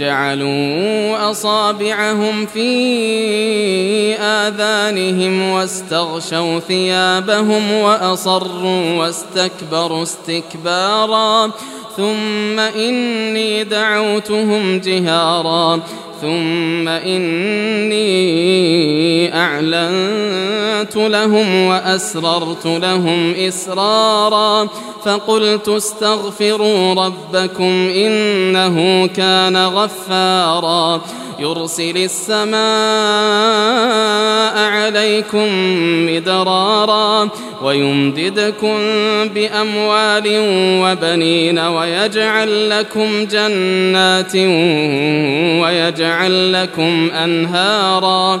جعلوا أصابعهم في آذانهم واستغشوا ثيابهم وأصروا واستكبروا استكبارا ثم إني دعوتهم جهارا ثم إني أعلنت لهم وأسررت لهم إسرارا فقلت استغفروا ربكم إنه كان غفارا يرسل السماء عليكم مدرارا ويمددكم بأموال وبنين ويجعل لكم جنات ويجعل لكم أنهارا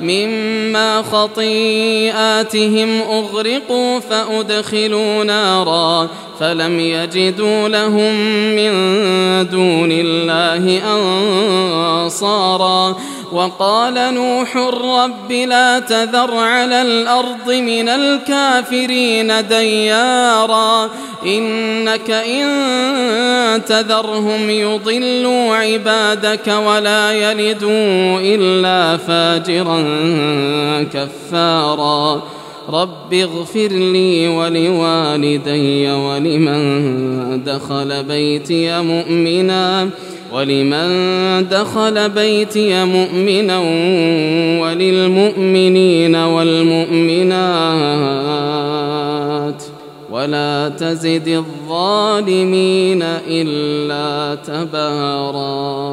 مما خطيئاتهم أغرقوا فأدخلوا نارا فلم يجدوا لهم من دون الله أنصارا وقال نوح رب لا تذر على الأرض من الكافرين ديارا إنك إن تذرهم يضلوا عبادك ولا يلدوا إلا فاجرا كفارا رب اغفر لي ولوالدي ولمن دخل بيتي مؤمنا ولمن دخل بيتي مؤمنا وللمؤمنين والمؤمنات ولا تزد الظالمين إلا تباراً